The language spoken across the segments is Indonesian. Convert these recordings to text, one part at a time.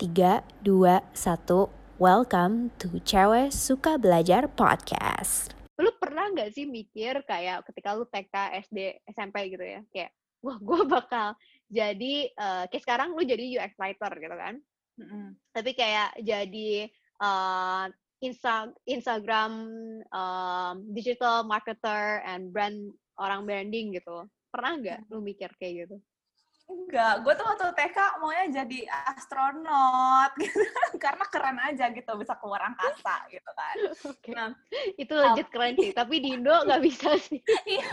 3, 2, 1 Welcome to Cewek Suka Belajar Podcast. Lu pernah nggak sih mikir kayak ketika lu TK, SD, SMP gitu ya? Kayak, wah gue bakal jadi, uh, kayak sekarang lu jadi UX writer gitu kan? Mm-hmm. Tapi kayak jadi uh, Insta Instagram um, digital marketer and brand orang branding gitu. Pernah nggak lu mikir kayak gitu Enggak, gue tuh waktu TK maunya jadi astronot gitu karena keren aja gitu bisa keluar angkasa gitu kan. Okay. Nah, itu legit um, keren sih, tapi di Indo nggak bisa sih. Iya,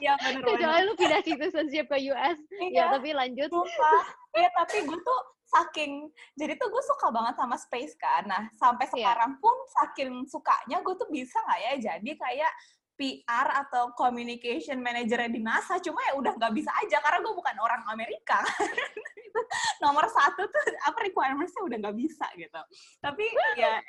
iya benar. Kecuali lu pindah citizenship ke US, iya. ya tapi lanjut. Iya, tapi gue tuh saking jadi tuh gue suka banget sama space kan. Nah, sampai iya. sekarang yeah. pun saking sukanya gue tuh bisa nggak ya jadi kayak PR atau communication manager di NASA cuma ya udah nggak bisa aja karena gue bukan orang Amerika. Nomor satu tuh apa requirementsnya udah nggak bisa gitu. Tapi ya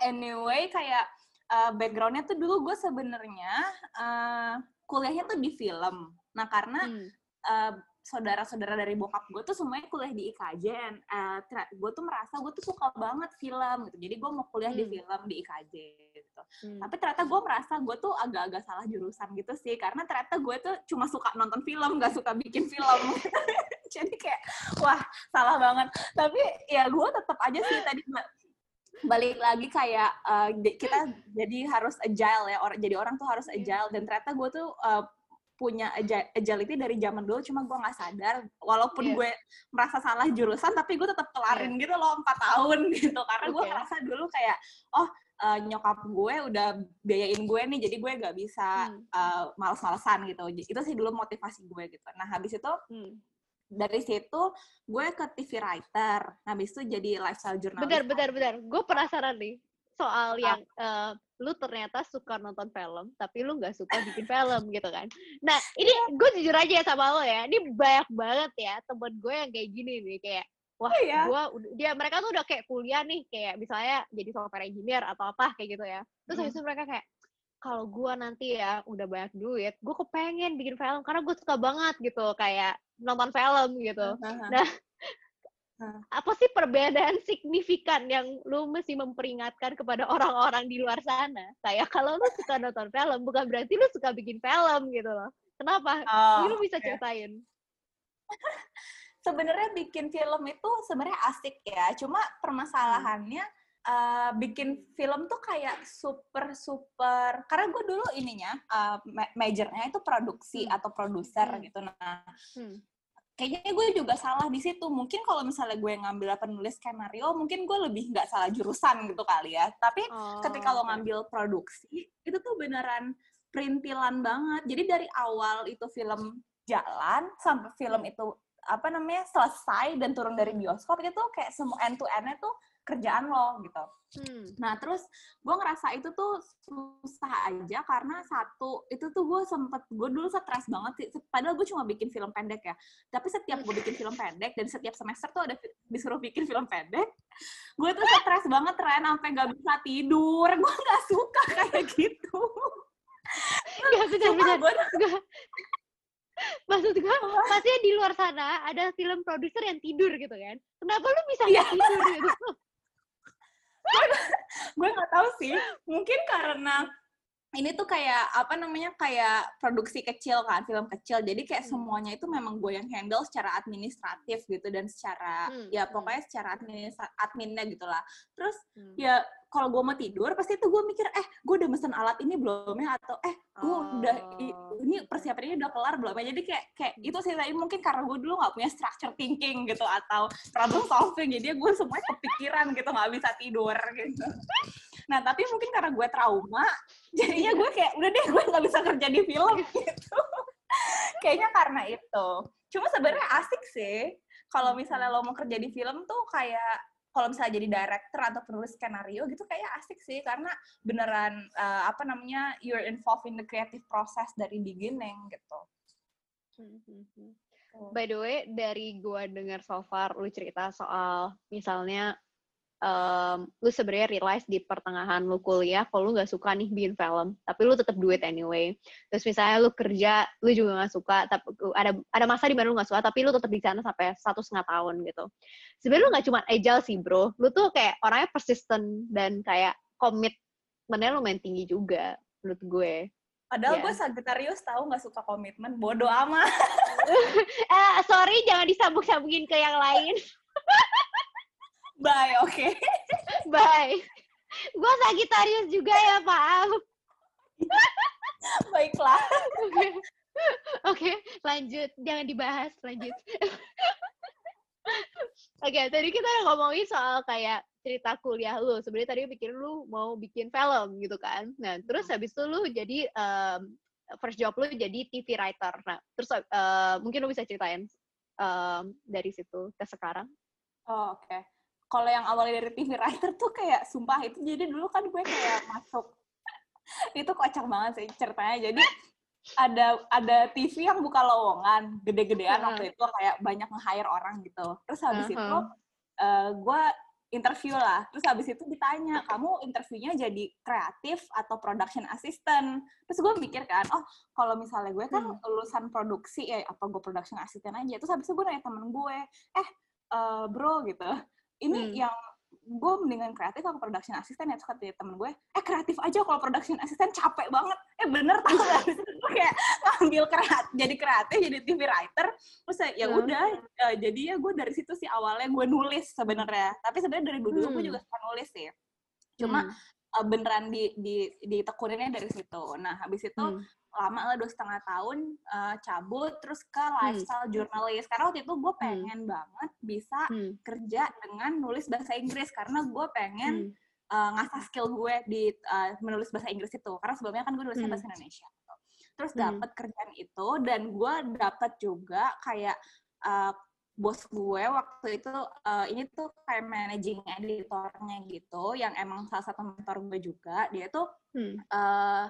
anyway kayak uh, backgroundnya tuh dulu gue sebenarnya uh, kuliahnya tuh di film. Nah karena hmm. uh, saudara-saudara dari bokap gue tuh semuanya kuliah di IKJ uh, gue tuh merasa gue tuh suka banget film gitu jadi gue mau kuliah hmm. di film di IKJ gitu hmm. tapi ternyata gue merasa gue tuh agak-agak salah jurusan gitu sih karena ternyata gue tuh cuma suka nonton film gak suka bikin film jadi kayak wah salah banget tapi ya gue tetap aja sih tadi balik lagi kayak uh, kita jadi harus agile ya or, jadi orang tuh harus iya. agile dan ternyata gue tuh uh, punya agility dari zaman dulu cuma gue nggak sadar walaupun yeah. gue merasa salah jurusan tapi gue tetap kelarin yeah. gitu loh empat tahun gitu karena okay. gue ngerasa dulu kayak oh uh, nyokap gue udah biayain gue nih jadi gue nggak bisa hmm. uh, males-malesan gitu itu sih dulu motivasi gue gitu nah habis itu hmm. dari situ gue ke TV writer habis itu jadi lifestyle journalist bentar bentar bentar gue penasaran nih soal yang uh, lu ternyata suka nonton film tapi lu nggak suka bikin film gitu kan nah ini iya. gue jujur aja ya sama lo ya ini banyak banget ya temen gue yang kayak gini nih kayak wah oh, iya? gue dia mereka tuh udah kayak kuliah nih kayak misalnya jadi software engineer atau apa kayak gitu ya terus hmm. habis itu mereka kayak kalau gue nanti ya udah banyak duit gue kepengen bikin film karena gue suka banget gitu kayak nonton film gitu nah apa sih perbedaan signifikan yang lu mesti memperingatkan kepada orang-orang di luar sana? Kayak kalau lu suka nonton film, bukan berarti lu suka bikin film gitu loh. Kenapa? Oh, lu bisa ceritain. sebenarnya bikin film itu sebenarnya asik ya. Cuma permasalahannya uh, bikin film tuh kayak super super karena gue dulu ininya uh, majornya itu produksi hmm. atau produser hmm. gitu nah hmm kayaknya gue juga salah di situ. Mungkin kalau misalnya gue ngambil penulis skenario, mungkin gue lebih nggak salah jurusan gitu kali ya. Tapi oh, ketika lo ngambil produksi, itu tuh beneran perintilan banget. Jadi dari awal itu film jalan sampai film itu apa namanya selesai dan turun dari bioskop itu kayak semua end to endnya tuh kerjaan lo gitu. Hmm. Nah terus gue ngerasa itu tuh susah aja karena satu itu tuh gue sempet gue dulu stres banget sih. Padahal gue cuma bikin film pendek ya. Tapi setiap gue bikin film pendek dan setiap semester tuh ada disuruh bikin film pendek, gue tuh stres banget Ren sampai gak bisa tidur. Gue nggak suka kayak gitu. Gak bisa gue maksud gue pasti di luar sana ada film produser yang tidur gitu kan kenapa lu bisa yeah. tidur gitu gue nggak tahu sih. Mungkin karena ini tuh kayak apa namanya kayak produksi kecil kan film kecil jadi kayak hmm. semuanya itu memang gue yang handle secara administratif gitu dan secara hmm. ya hmm. pokoknya secara admin adminnya gitulah terus hmm. ya kalau gue mau tidur pasti itu gue mikir eh gue udah mesen alat ini belum ya atau eh gue oh. udah ini persiapan ini udah kelar belum ya jadi kayak kayak hmm. itu sih tadi mungkin karena gue dulu nggak punya structure thinking gitu atau problem solving jadi gue semuanya kepikiran gitu nggak bisa tidur gitu nah tapi mungkin karena gue trauma jadinya gue kayak udah deh gue nggak bisa kerja di film gitu kayaknya karena itu cuma sebenarnya asik sih kalau misalnya lo mau kerja di film tuh kayak kalau misalnya jadi director atau penulis skenario gitu kayak asik sih karena beneran uh, apa namanya you're involved in the creative process dari beginning gitu. Hmm, hmm, hmm. By the way, dari gue dengar so far lu cerita soal misalnya um, lu sebenarnya realize di pertengahan lu kuliah kalau lu nggak suka nih bikin film tapi lu tetap do it anyway terus misalnya lu kerja lu juga nggak suka tapi ada ada masa di mana lu nggak suka tapi lu tetap di sana sampai satu setengah tahun gitu sebenarnya lu nggak cuma agile sih bro lu tuh kayak orangnya persistent dan kayak komitmennya lu main tinggi juga menurut gue Padahal yeah. gue Sagittarius tahu nggak suka komitmen, bodoh amat. eh, sorry, jangan disambung-sambungin ke yang lain. Bye, oke. Okay. Bye. Gue Sagittarius juga ya, maaf. Baiklah. Oke, okay. okay, lanjut. Jangan dibahas, lanjut. Oke, okay, tadi kita udah ngomongin soal kayak cerita kuliah lu. Sebenarnya tadi pikir lu mau bikin film gitu kan. Nah, terus hmm. habis itu lu jadi um, first job lu jadi TV writer. Nah, terus uh, mungkin lu bisa ceritain um, dari situ ke sekarang. Oh, oke. Okay. Kalau yang awalnya dari TV writer tuh kayak sumpah itu jadi dulu kan gue kayak masuk itu kocak banget sih ceritanya. Jadi ada ada TV yang buka lowongan gede-gedean uh -huh. waktu itu kayak banyak nge-hire orang gitu. Terus habis uh -huh. itu uh, gue interview lah. Terus habis itu ditanya, kamu interviewnya jadi kreatif atau production assistant? Terus gue mikir kan, oh kalau misalnya gue kan hmm. lulusan produksi, ya apa gue production assistant aja. Terus habis itu gue nanya temen gue, eh uh, bro gitu, ini hmm. yang gue mendingan kreatif atau production assistant ya terus kata temen gue eh kreatif aja kalau production assistant capek banget eh bener tau gak gue kayak ngambil kreatif jadi kreatif jadi TV writer terus ya hmm. udah uh, jadi ya gue dari situ sih awalnya gue nulis sebenarnya tapi sebenarnya dari dulu hmm. gue juga suka nulis sih cuma hmm. uh, beneran di di ditekuninnya dari situ nah habis itu hmm lama lah dua setengah tahun uh, cabut terus ke hmm. lifestyle hmm. jurnalis karena waktu itu gue hmm. pengen hmm. banget bisa hmm. kerja dengan nulis bahasa Inggris karena gue pengen hmm. uh, ngasah skill gue di uh, menulis bahasa Inggris itu karena sebelumnya kan gue nulisnya hmm. bahasa Indonesia terus hmm. dapat kerjaan itu dan gue dapat juga kayak uh, bos gue waktu itu uh, ini tuh kayak managing editornya gitu yang emang salah satu mentor gue juga dia tuh hmm. uh,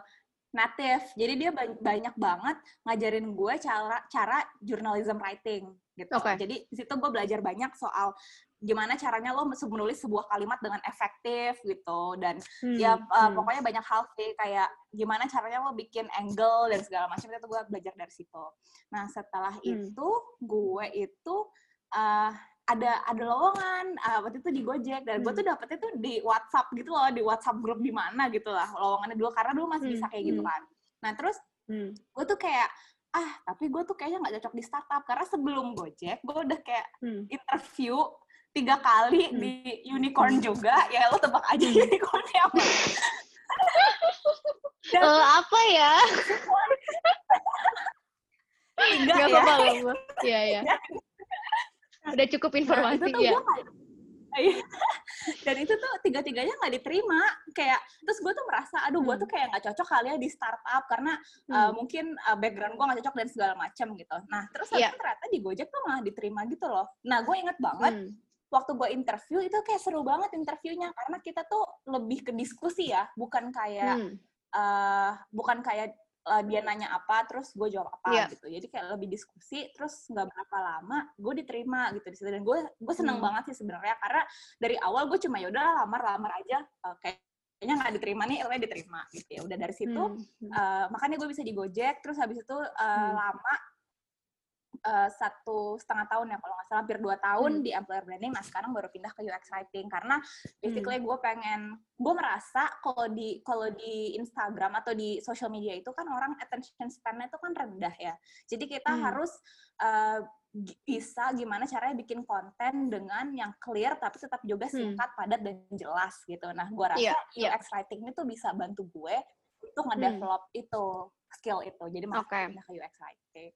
native. Jadi dia banyak banget ngajarin gue cara cara journalism writing gitu. Okay. Jadi di situ gue belajar banyak soal gimana caranya lo menulis sebuah kalimat dengan efektif gitu dan hmm, ya uh, hmm. pokoknya banyak hal sih kayak gimana caranya lo bikin angle dan segala macam itu gue belajar dari situ. Nah setelah hmm. itu gue itu uh, ada ada lowongan uh, waktu itu di Gojek dan hmm. gue tuh dapetnya tuh di WhatsApp gitu loh di WhatsApp grup di mana gitu lah lowongannya dulu karena dulu masih hmm. bisa kayak gitu hmm. kan nah terus hmm. gue tuh kayak ah tapi gue tuh kayaknya nggak cocok di startup karena sebelum Gojek gue udah kayak hmm. interview tiga kali hmm. di unicorn juga ya lo tebak aja hmm. unicornnya apa Dan, uh, apa ya tiga Gak ya apa-apa iya iya udah cukup informasi nah, ya dan itu tuh tiga-tiganya nggak diterima kayak terus gue tuh merasa aduh gue hmm. tuh kayak nggak cocok kali ya di startup karena hmm. uh, mungkin uh, background gue nggak cocok dan segala macam gitu nah terus yeah. ternyata di Gojek tuh malah diterima gitu loh nah gue inget banget hmm. waktu gue interview itu kayak seru banget interviewnya karena kita tuh lebih ke diskusi ya bukan kayak hmm. uh, bukan kayak uh, dia nanya apa terus gue jawab apa yeah. gitu jadi kayak lebih diskusi terus nggak berapa lama gue diterima gitu di situ dan gue gue seneng hmm. banget sih sebenarnya karena dari awal gue cuma yaudah lamar lamar aja uh, kayak kayaknya nggak diterima nih, lo diterima gitu ya. Udah dari situ, hmm. uh, makanya gue bisa di Gojek. Terus habis itu uh, hmm. lama uh, satu setengah tahun ya kalau nggak salah hampir dua tahun hmm. di employer branding nah sekarang baru pindah ke UX writing karena basically hmm. gue pengen gue merasa kalau di kalau di Instagram atau di social media itu kan orang attention span-nya itu kan rendah ya jadi kita hmm. harus uh, bisa gimana caranya bikin konten dengan yang clear tapi tetap juga hmm. singkat, hmm. padat dan jelas gitu. Nah, gue rasa yeah, yeah. UX writing itu bisa bantu gue untuk ngedevelop hmm. itu skill itu. Jadi makanya okay. ke UX writing.